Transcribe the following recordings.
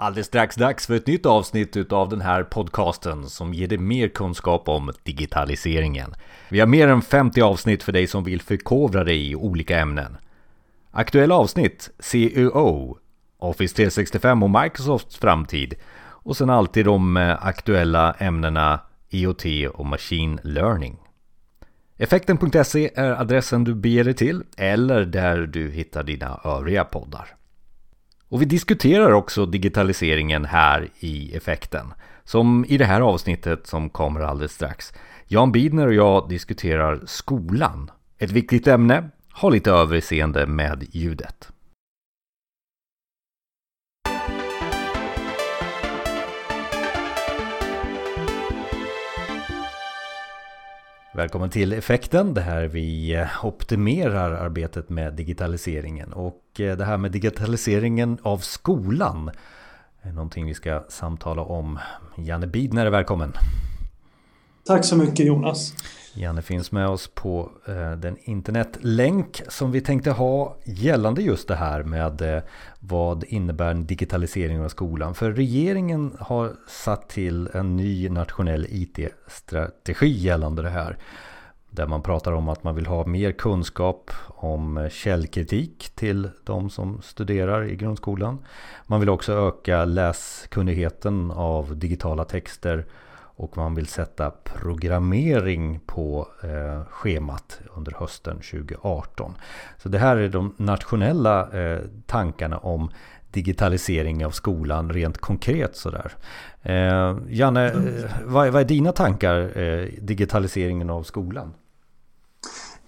Alldeles strax dags för ett nytt avsnitt av den här podcasten som ger dig mer kunskap om digitaliseringen. Vi har mer än 50 avsnitt för dig som vill förkovra dig i olika ämnen. Aktuella avsnitt CEO, Office 365 och Microsofts framtid och sen alltid de eh, aktuella ämnena IoT och Machine Learning. Effekten.se är adressen du beger dig till eller där du hittar dina övriga poddar. Och vi diskuterar också digitaliseringen här i effekten. Som i det här avsnittet som kommer alldeles strax. Jan Bidner och jag diskuterar skolan. Ett viktigt ämne. Ha lite överseende med ljudet. Välkommen till Effekten, det här vi eh, optimerar arbetet med digitaliseringen. Och eh, det här med digitaliseringen av skolan är någonting vi ska samtala om. Janne Bidner är välkommen. Tack så mycket Jonas. Janne finns med oss på eh, den internetlänk som vi tänkte ha gällande just det här med eh, vad innebär en digitalisering av skolan. För regeringen har satt till en ny nationell IT-strategi gällande det här. Där man pratar om att man vill ha mer kunskap om eh, källkritik till de som studerar i grundskolan. Man vill också öka läskunnigheten av digitala texter och man vill sätta programmering på eh, schemat under hösten 2018. Så det här är de nationella eh, tankarna om digitalisering av skolan rent konkret sådär. Eh, Janne, eh, vad, vad, är dina tankar eh, digitaliseringen av skolan?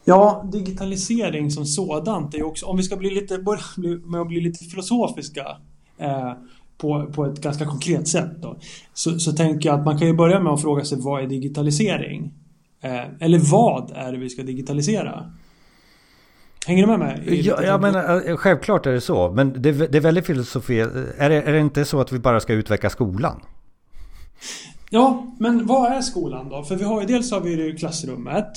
Ja, digitalisering som sådant är också, om vi ska bli lite, börja med att bli lite filosofiska eh, på, på ett ganska konkret sätt då, så, så tänker jag att man kan ju börja med att fråga sig vad är digitalisering? Eh, eller vad är det vi ska digitalisera? Hänger du med mig? Ja, ja men eh, självklart är det så. Men det, det är väldigt filosofi. Är det, är det inte så att vi bara ska utveckla skolan? Ja, men vad är skolan då? För vi har ju dels har vi ju klassrummet.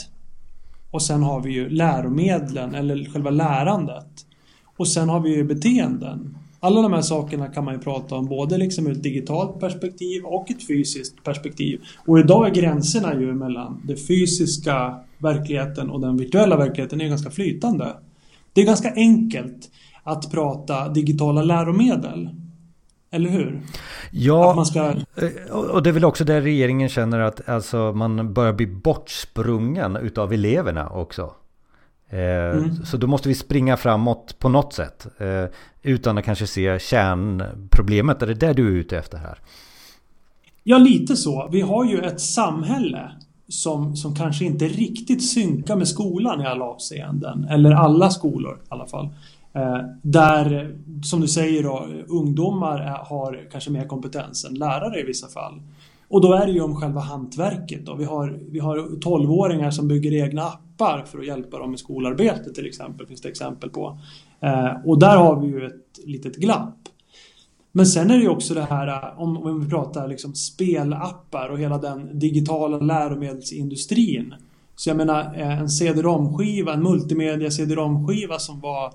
Och sen har vi ju läromedlen eller själva lärandet. Och sen har vi ju beteenden. Alla de här sakerna kan man ju prata om både liksom ur ett digitalt perspektiv och ett fysiskt perspektiv. Och idag är gränserna ju mellan den fysiska verkligheten och den virtuella verkligheten är ganska flytande. Det är ganska enkelt att prata digitala läromedel. Eller hur? Ja, ska... Eh, och det är väl också där regeringen känner att alltså, man börjar bli bortsprungen utav eleverna också. Eh, mm. Så då måste vi springa framåt på något sätt. Eh, utan att kanske se kärnproblemet. Är det det du är ute efter här? Ja, lite så. Vi har ju ett samhälle som, som kanske inte riktigt synkar med skolan i alla avseenden. Eller alla skolor i alla fall. Eh, där, som du säger då, ungdomar har kanske mer kompetens än lärare i vissa fall. Och då är det ju om själva hantverket. Då. Vi har, vi har 12-åringar som bygger egna appar för att hjälpa dem med skolarbetet till exempel. finns det exempel på. Eh, och där har vi ju ett litet glapp. Men sen är det ju också det här eh, om, om vi pratar liksom spelappar och hela den digitala läromedelsindustrin. Så jag menar eh, en CD-ROM-skiva, en multimedia CD-ROM-skiva som var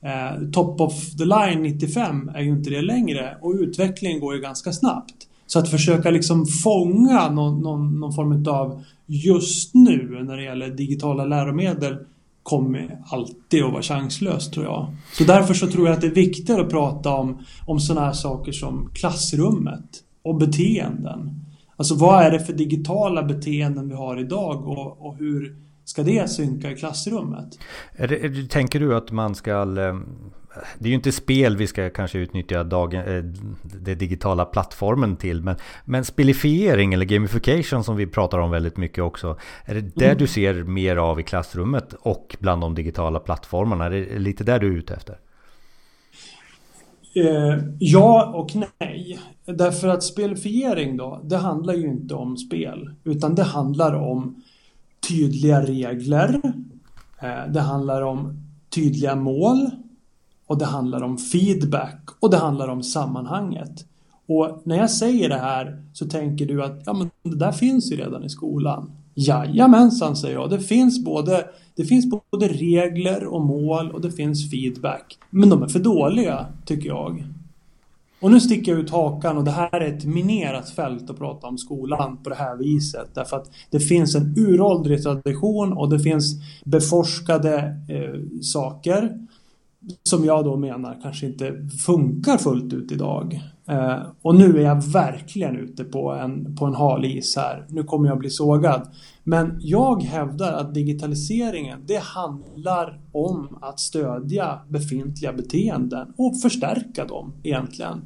eh, top of the line 95 är ju inte det längre och utvecklingen går ju ganska snabbt. Så att försöka liksom fånga någon, någon, någon form av just nu när det gäller digitala läromedel kommer alltid att vara chanslöst tror jag. Så därför så tror jag att det är viktigare att prata om, om sådana här saker som klassrummet och beteenden. Alltså vad är det för digitala beteenden vi har idag och, och hur ska det synka i klassrummet? Är det, är det, tänker du att man ska eh, det är ju inte spel vi ska kanske utnyttja dagen, eh, den digitala plattformen till. Men, men spelifiering eller gamification som vi pratar om väldigt mycket också. Är det där mm. du ser mer av i klassrummet och bland de digitala plattformarna? Är det lite där du är ute efter? Eh, ja och nej. Därför att spelifiering då, det handlar ju inte om spel. Utan det handlar om tydliga regler. Eh, det handlar om tydliga mål och det handlar om feedback och det handlar om sammanhanget. Och när jag säger det här så tänker du att ja, men det där finns ju redan i skolan. Jajamensan, säger jag. Det finns, både, det finns både regler och mål och det finns feedback. Men de är för dåliga, tycker jag. Och nu sticker jag ut hakan och det här är ett minerat fält att prata om skolan på det här viset. Därför att det finns en uråldrig tradition och det finns beforskade eh, saker som jag då menar kanske inte funkar fullt ut idag. Eh, och nu är jag verkligen ute på en, på en hal is här. Nu kommer jag bli sågad. Men jag hävdar att digitaliseringen det handlar om att stödja befintliga beteenden och förstärka dem egentligen.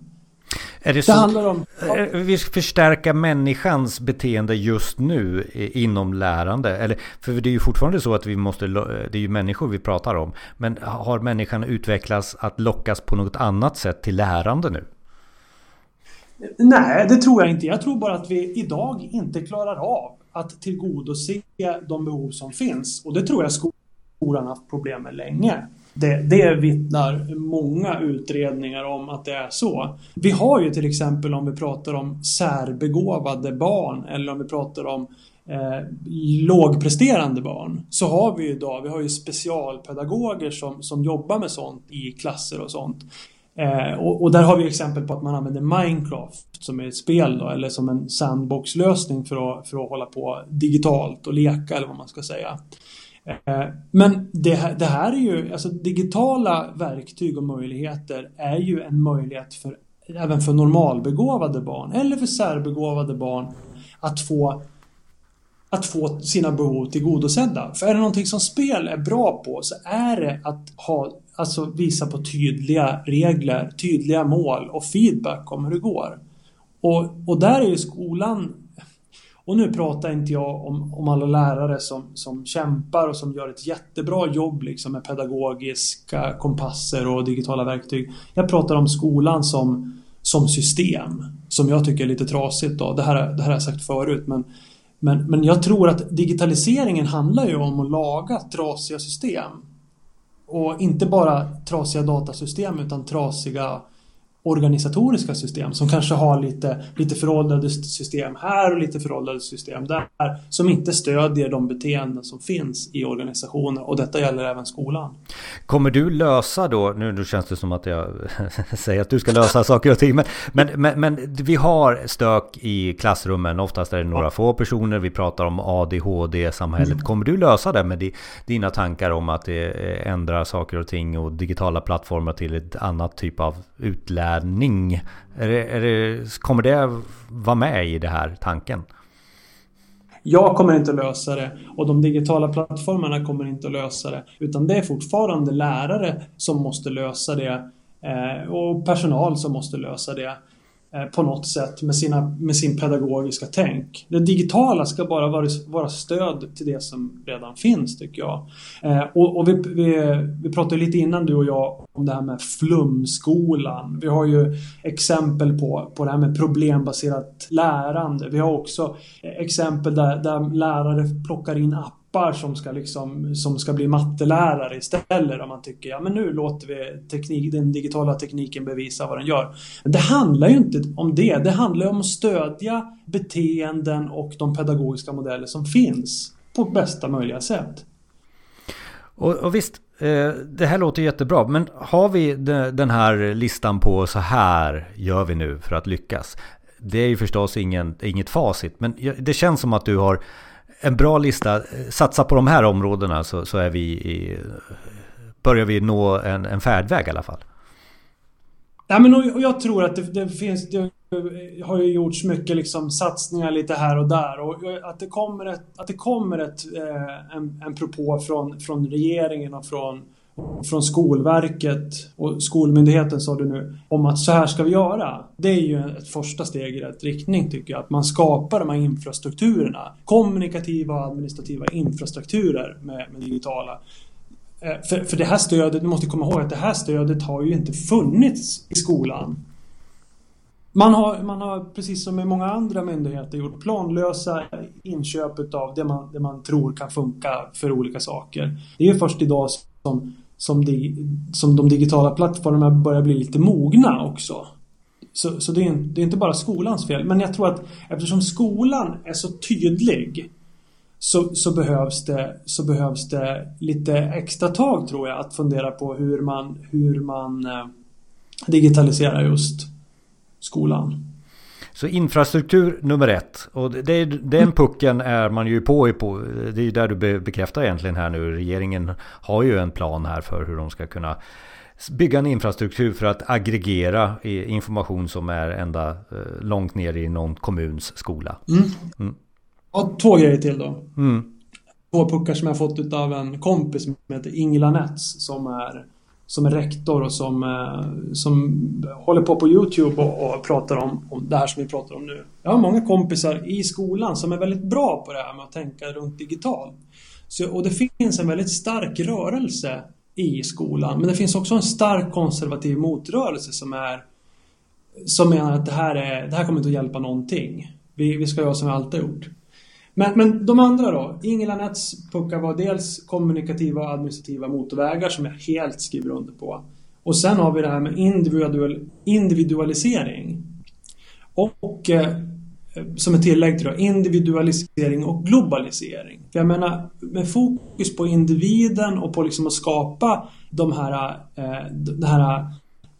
Är det, så, det handlar om... Eh, vi ska förstärka människans beteende just nu inom lärande. Eller, för det är ju fortfarande så att vi måste... Det är ju människor vi pratar om. Men har människan utvecklats att lockas på något annat sätt till lärande nu? Nej, det tror jag inte. Jag tror bara att vi idag inte klarar av att tillgodose de behov som finns. Och det tror jag skolan haft problem med länge. Det, det vittnar många utredningar om att det är så. Vi har ju till exempel om vi pratar om särbegåvade barn eller om vi pratar om eh, lågpresterande barn så har vi ju idag, vi har ju specialpedagoger som, som jobbar med sånt i klasser och sånt. Eh, och, och, där har vi exempel på att man använder Minecraft som är ett spel då, eller som en sandbox-lösning för att, för att hålla på digitalt och leka eller vad man ska säga. Eh, men det, det, här är ju, alltså digitala verktyg och möjligheter är ju en möjlighet för även för normalbegåvade barn eller för särbegåvade barn att få att få sina behov tillgodosedda. För är det någonting som spel är bra på så är det att ha, alltså visa på tydliga regler, tydliga mål och feedback om hur det går. Och, och där är ju skolan och nu pratar inte jag om, om alla lärare som, som kämpar och som gör ett jättebra jobb liksom med pedagogiska kompasser och digitala verktyg. Jag pratar om skolan som, som system. Som jag tycker är lite trasigt då. Det här, det här har jag sagt förut men, men, men jag tror att digitaliseringen handlar ju om att laga trasiga system. Och inte bara trasiga datasystem utan trasiga organisatoriska system som kanske har lite, lite föråldrade system här och lite föråldrade system där som inte stödjer de beteenden som finns i organisationer och detta gäller även skolan. Kommer du lösa då, nu, nu känns det som att jag säger att du ska lösa saker och ting, men, men, men, men, vi har stök i klassrummen, oftast är det några ja. få personer, vi pratar om ADHD-samhället. Mm. Kommer du lösa det med dina tankar om att ändra saker och ting och digitala plattformar till ett annat typ av utlärning inlärning. Är det, är det, kommer det vara med i det här tanken? Jag kommer inte att lösa det och de digitala plattformarna kommer inte att lösa det. Utan det är fortfarande lärare som måste lösa det eh, och personal som måste lösa det. Eh, på något sätt med, sina, med sin pedagogiska tänk. Det digitala ska bara vara, vara stöd till det som redan finns tycker jag. Eh, och, och vi, vi, vi pratade lite innan du och jag om det här med flumskolan. Vi har ju exempel på, på det här med problembaserat lärande. Vi har också eh, exempel där, där lärare plockar in appar appar som ska, liksom, som ska bli mattelärare istället. Om man tycker ja men nu låter vi teknik, den digitala tekniken bevisa vad den gör. Men det handlar ju inte om det. Det handlar om att stödja beteenden och de pedagogiska modeller som finns på bästa möjliga sätt. Och, och visst, eh, det här låter jättebra. Men har vi den här listan på så här gör vi nu för att lyckas? Det är ju förstås ingen, inget facit. Men det känns som att du har en bra lista. Satsa på de här områdena så, så är vi i, börjar vi nå en, en färdväg i alla fall. Ja, men och, jag tror att det, det, finns, det har ju gjorts mycket liksom satsningar lite här och där och att det kommer ett, att det kommer ett, eh, en, en propå från, från regeringen och från från Skolverket och Skolmyndigheten sa du nu om att så här ska vi göra. Det är ju ett första steg i rätt riktning tycker jag. Att man skapar de här infrastrukturerna. Kommunikativa och administrativa infrastrukturer med, med digitala. Eh, för, för det här stödet, du måste komma ihåg att det här stödet har ju inte funnits i skolan. Man har, man har precis som med många andra myndigheter gjort planlösa inköp av det man, det man tror kan funka för olika saker. Det är först idag som som, de, som de digitala plattformarna börjar bli lite mogna också. Så, så det, är, det är inte bara skolans fel. Men jag tror att eftersom skolan är så tydlig så, så, behövs det, så behövs det lite extra tag tror jag att fundera på hur man, hur man eh, digitaliserar just skolan. Så infrastruktur nummer ett. Och det, den pucken är man ju på, på. Det är ju där du bekräftar egentligen här nu. Regeringen har ju en plan här för hur de ska kunna bygga en infrastruktur för att aggregera information som är ända eh, långt ner i någon kommuns skola. Mm. Mm. Ja, två grejer till då. Mm. Två puckar som jag fått av en kompis som heter Ingela Nets som är som är rektor och som, eh, som håller på på Youtube och, och pratar om, om det här som vi pratar om nu. Jag har många kompisar i skolan som är väldigt bra på det här med att tänka runt digitalt. Så, och det finns en väldigt stark rörelse i skolan. Men det finns också en stark konservativ motrörelse som är som menar att det här, är, det här kommer inte att hjälpa någonting. Vi, vi ska göra som vi alltid har gjort. Men, men de andra då? Ingela Nets puckar var dels kommunikativa och administrativa motorvägar som jag helt skriver under på. Och sen har vi det här med individual, individualisering. Och eh, som ett tillägg till det, individualisering och globalisering. För jag menar, med fokus på individen och på liksom att skapa de här, eh, de här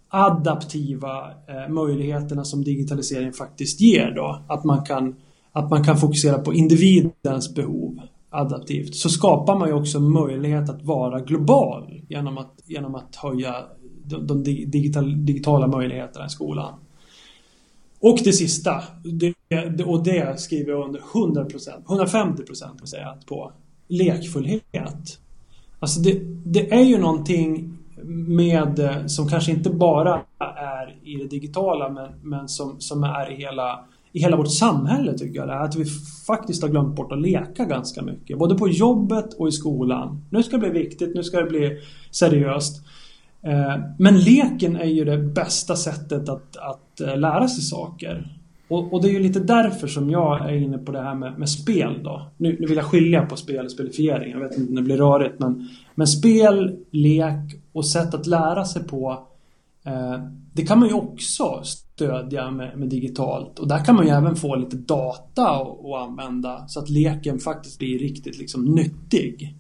adaptiva eh, möjligheterna som digitalisering faktiskt ger då. Att man kan att man kan fokusera på individens behov adaptivt så skapar man ju också möjlighet att vara global genom att, genom att höja de, de digital, digitala möjligheterna i skolan. Och det sista, det, och det skriver jag under 100%, 150% säga, på lekfullhet. Alltså det, det är ju någonting med, eh, som kanske inte bara är i det digitala men, men som, som är i hela i hela vårt samhälle tycker jag det är att vi faktiskt har glömt bort att leka ganska mycket. Både på jobbet och i skolan. Nu ska det bli viktigt, nu ska det bli seriöst. Eh, men leken är ju det bästa sättet att, att eh, lära sig saker. Och, och, det är ju lite därför som jag är inne på det här med, med spel då. Nu, nu, vill jag skilja på spel och spelifiering. Jag vet inte om det blir rörigt men, men spel, lek och sätt att lära sig på eh, det kan man ju också stödja med, med, digitalt och där kan man ju även få lite data att använda så att leken faktiskt blir riktigt liksom nyttig.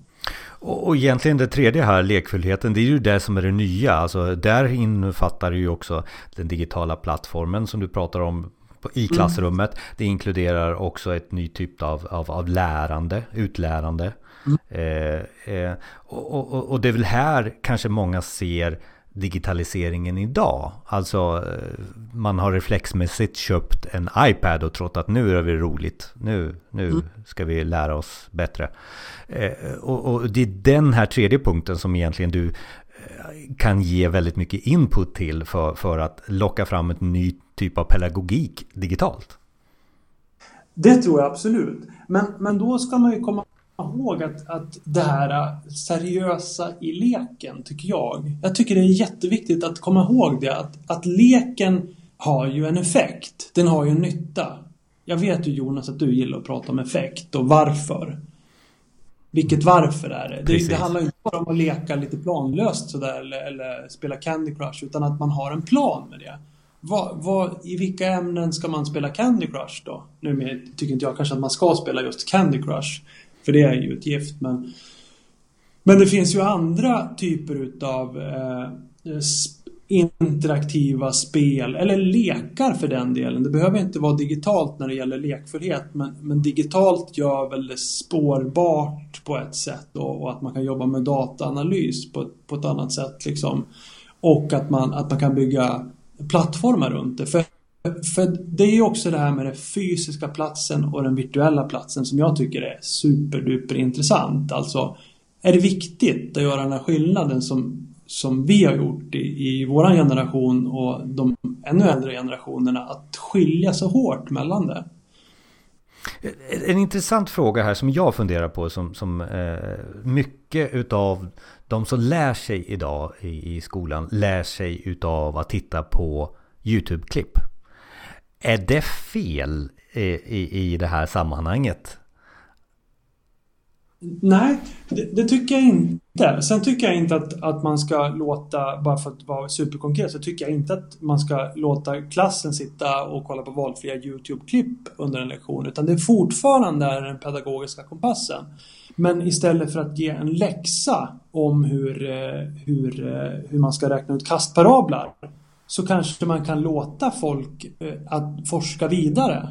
Och, och egentligen det tredje här, lekfullheten, det är ju det som är det nya. Alltså där innefattar det ju också den digitala plattformen som du pratar om i mm. klassrummet. Mm. Det inkluderar också ett ny typ av, av, av lärande, utlärande. Mm. Eh, eh, och, och, och, det är väl här kanske många ser digitaliseringen idag. Alltså eh, man har reflexmässigt köpt en iPad och trott att nu är det roligt. Nu, nu mm. ska vi lära oss bättre. Eh, och, och, det är den här tredje punkten som egentligen du eh, kan ge väldigt mycket input till för, för att locka fram en ny typ av pedagogik digitalt. Det tror jag absolut. Men, men då ska man ju komma ihåg att, att det här seriösa i leken, tycker jag. Jag tycker det är jätteviktigt att komma ihåg det. Att, att leken har ju en effekt. Den har ju en nytta. Jag vet ju Jonas att du gillar att prata om effekt och varför. Vilket varför är det? Det, det, handlar inte bara om att leka lite planlöst sådär eller, eller, spela Candy Crush utan att man har en plan med det. Vad, vad, I vilka ämnen ska man spela Candy Crush då? Nu tycker inte jag kanske att man ska spela just Candy Crush. För det är ju ett gift. Men, men det finns ju andra typer utav eh, interaktiva spel eller lekar för den delen. Det behöver inte vara digitalt när det gäller lekfullhet men, men digitalt gör väl det spårbart på ett sätt och, och att man kan jobba med dataanalys på, på ett annat sätt. Liksom. Och att man, att man kan bygga plattformar runt det. För för det är ju också det här med den fysiska platsen och den virtuella platsen som jag tycker är superduper intressant. Alltså, är det viktigt att göra den här skillnaden som, som vi har gjort i, i våran generation och de ännu äldre generationerna, att skilja så hårt mellan det? En intressant fråga här som jag funderar på som, som eh, mycket utav de som lär sig idag i, i skolan lär sig utav att titta på YouTube-klipp. Är det fel i, i, i det här sammanhanget? Nej, det, det, tycker jag inte. Sen tycker jag inte att, att man ska låta, bara för att vara superkonkret, så tycker jag inte att man ska låta klassen sitta och kolla på valfria YouTube-klipp under en lektion. Utan det är fortfarande är den pedagogiska kompassen. Men istället för att ge en läxa om hur, eh, hur, eh, hur man ska räkna ut kastparablar så kanske man kan låta folk eh, att forska vidare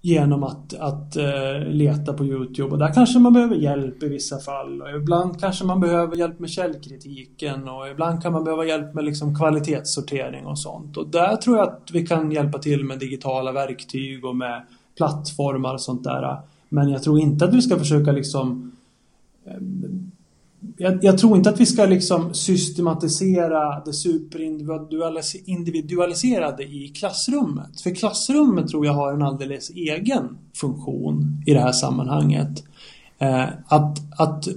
genom att, att eh, leta på Youtube. Och där kanske man behöver hjälp i vissa fall. Och ibland kanske man behöver hjälp med källkritiken och ibland kan man behöva hjälp med liksom kvalitetssortering och sånt. Och där tror jag att vi kan hjälpa till med digitala verktyg och med plattformar och sånt där. Men jag tror inte att vi ska försöka liksom eh, jag, jag, tror inte att vi ska liksom systematisera det superindividualiserade i klassrummet. För klassrummet tror jag har en alldeles egen funktion i det här sammanhanget. Eh, att, att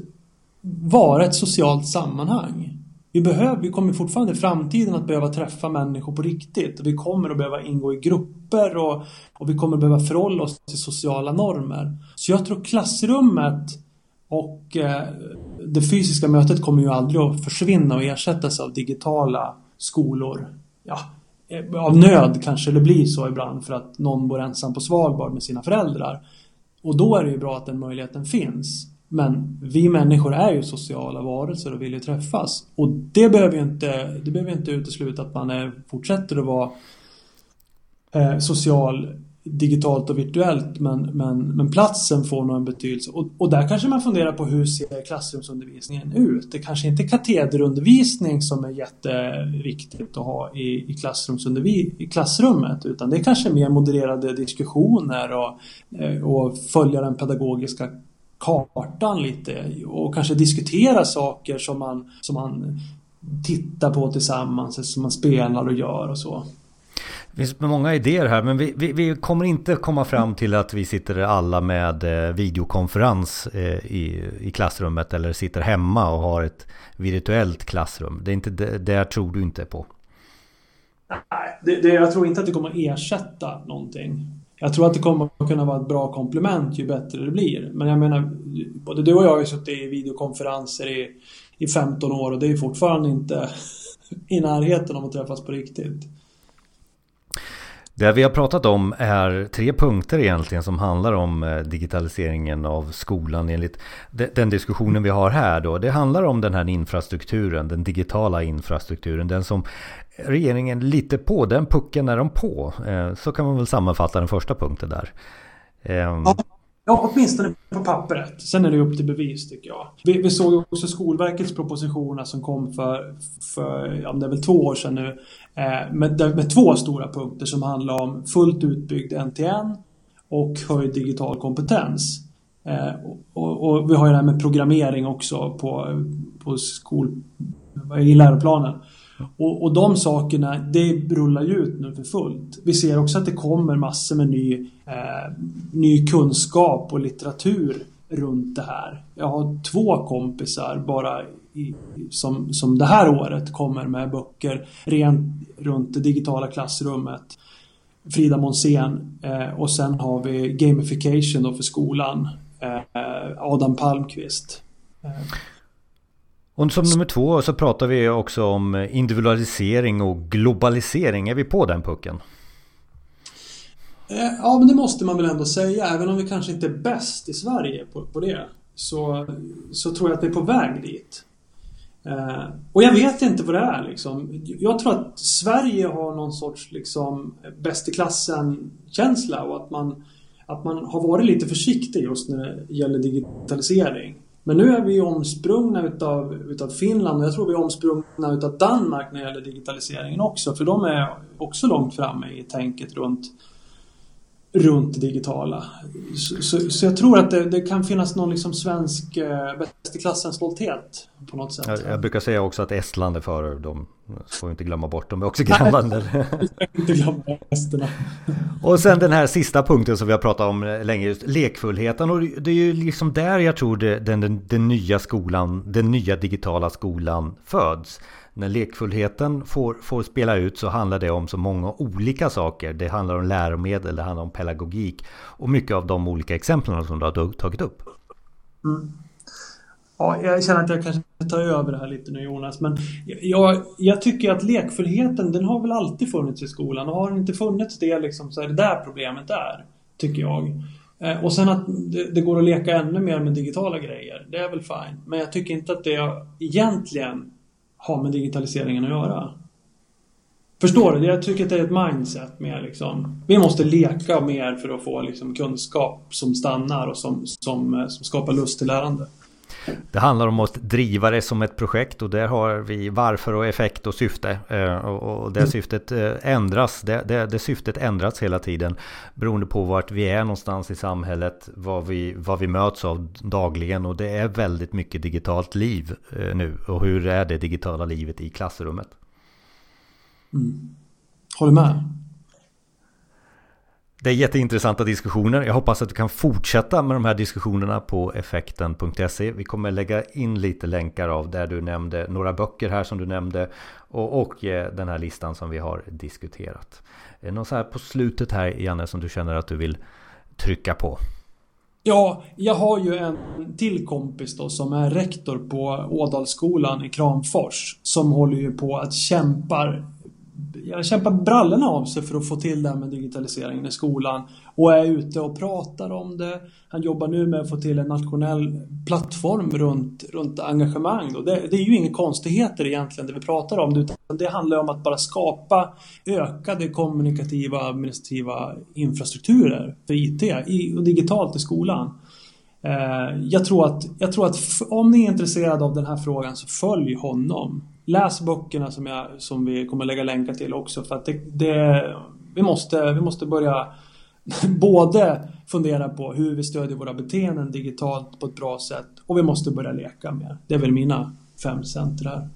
vara ett socialt sammanhang. Vi, behöver, vi kommer fortfarande i framtiden att behöva träffa människor på riktigt. Vi kommer att behöva ingå i grupper och, och vi kommer att behöva förhålla oss till sociala normer. Så jag tror klassrummet och eh, det fysiska mötet kommer ju aldrig att försvinna och ersättas av digitala skolor. Ja, eh, av nöd kanske det blir så ibland för att någon bor ensam på Svalbard med sina föräldrar. Och då är det ju bra att den möjligheten finns. Men vi människor är ju sociala varelser och vill ju träffas. Och det behöver ju inte, det behöver inte utesluta att man är, fortsätter att vara eh, social digitalt och virtuellt men, men, men platsen får nog en betydelse. Och, och där kanske man funderar på hur ser klassrumsundervisningen ut? Det kanske inte är katederundervisning som är jätteviktigt att ha i, i, i klassrummet utan det är kanske mer modererade diskussioner och, eh, och följa den pedagogiska kartan lite och kanske diskutera saker som man, som man tittar på tillsammans, som man spelar och gör och så. Det finns många idéer här men vi, vi, vi, kommer inte komma fram till att vi sitter alla med eh, videokonferens eh, i, i klassrummet eller sitter hemma och har ett virtuellt klassrum. Det är inte det, det tror du inte på? Nej, det, det, jag tror inte att det kommer ersätta någonting. Jag tror att det kommer att kunna vara ett bra komplement ju bättre det blir. Men jag menar, både du och jag har ju suttit i videokonferenser i, i 15 år och det är fortfarande inte i närheten av att träffas på riktigt. Det vi har pratat om är tre punkter egentligen som handlar om eh, digitaliseringen av skolan enligt den diskussionen vi har här då. Det handlar om den här infrastrukturen, den digitala infrastrukturen, den som regeringen lite på, den pucken är de på. Eh, så kan man väl sammanfatta den första punkten där. Ehm, ja. Ja, åtminstone på pappret. Sen är det upp till bevis tycker jag. Vi, vi såg också Skolverkets propositioner som kom för, för ja, det är väl två år sedan nu. Eh, med, med två stora punkter som handlar om fullt utbyggd NTN och höjd digital kompetens. Eh, och, och, vi har ju det här med programmering också på, på skol, i läroplanen. Och, och de sakerna, det rullar ju ut nu för fullt. Vi ser också att det kommer massor med ny, eh, ny kunskap och litteratur runt det här. Jag har två kompisar bara i, som, som det här året kommer med böcker rent runt det digitala klassrummet. Frida Monsén eh, och sen har vi gamification då för skolan. Eh, Adam Palmqvist. Eh, och som nummer två så pratar vi också om individualisering och globalisering. Är vi på den pucken? Eh, ja, men det måste man väl ändå säga. Även om vi kanske inte är bäst i Sverige på, på det. Så, så tror jag att vi är på väg dit. Eh, och jag vet inte vad det är liksom. Jag tror att Sverige har någon sorts liksom bäst i klassen-känsla och att man, att man har varit lite försiktig just när det gäller digitalisering. Men nu är vi omsprungna utav, utav Finland och jag tror vi är omsprungna utav Danmark när det gäller digitaliseringen också. För de är också långt framme i tänket runt, runt digitala. Så, så, så jag tror att det, det, kan finnas någon liksom svensk eh, bäst i klassen stolthet på något sätt. Jag, jag, brukar säga också att Estland är före. De får vi inte glömma bort. De är också grannländer. inte glömma resterna. och sen den här sista punkten som vi har pratat om länge. Just lekfullheten. Och det är ju liksom där jag tror det, den, den, den nya skolan, den nya digitala skolan föds när lekfullheten får, får spela ut så handlar det om så många olika saker. Det handlar om läromedel, det handlar om pedagogik och mycket av de olika exemplen som du har tagit upp. Mm. Ja, jag känner att jag kanske tar över det här lite nu Jonas, men jag, jag tycker att lekfullheten den har väl alltid funnits i skolan och har den inte funnits det liksom, så är det där problemet är, tycker jag. Eh, och sen att det, det, går att leka ännu mer med digitala grejer, det är väl fine. Men jag tycker inte att det egentligen har med digitaliseringen att göra. Förstår du? Jag tycker att det är ett mindset mer liksom. Vi måste leka mer för att få liksom, kunskap som stannar och som, som, eh, som skapar lust till lärande. Det handlar om att driva det som ett projekt och där har vi varför och effekt och syfte. Eh, och det mm. syftet eh, ändras, det, det, det syftet ändras hela tiden beroende på vart vi är någonstans i samhället, vad vi, vad vi möts av dagligen och det är väldigt mycket digitalt liv eh, nu. Och hur är det digitala livet i klassrummet? Mm. Håller med. Det är jätteintressanta diskussioner. Jag hoppas att du kan fortsätta med de här diskussionerna på effekten.se. Vi kommer lägga in lite länkar av där du nämnde några böcker här som du nämnde och, och eh, den här listan som vi har diskuterat. Är det något så här på slutet här Janne som du känner att du vill trycka på? Ja, jag har ju en till kompis då som är rektor på Ådalsskolan i Kramfors som håller ju på att kämpar jag kämpar brallorna av sig för att få till det här med digitaliseringen i skolan och är ute och pratar om det. Han jobbar nu med att få till en nationell plattform runt, runt engagemang. Det, det är ju inga konstigheter egentligen det vi pratar om utan det handlar om att bara skapa ökade kommunikativa administrativa infrastrukturer för IT och digitalt i skolan. Eh, jag tror, att, jag tror att om ni är intresserade av den här frågan så följ honom läs böckerna som, jag, som vi kommer lägga länkar till också för att det, det, vi, måste, vi måste börja både fundera på hur vi stödjer våra beteenden digitalt på ett bra sätt och vi måste börja leka mer. Det är väl mina fem centra.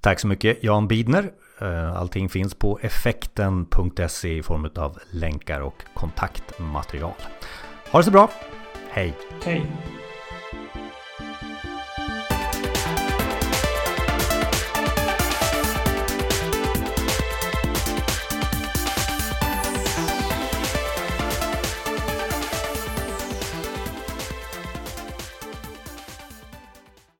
Tack så mycket Jan Bidner. Eh, allting finns på effekten.se i form av länkar och kontaktmaterial. Ha det så bra. Hej! Hej!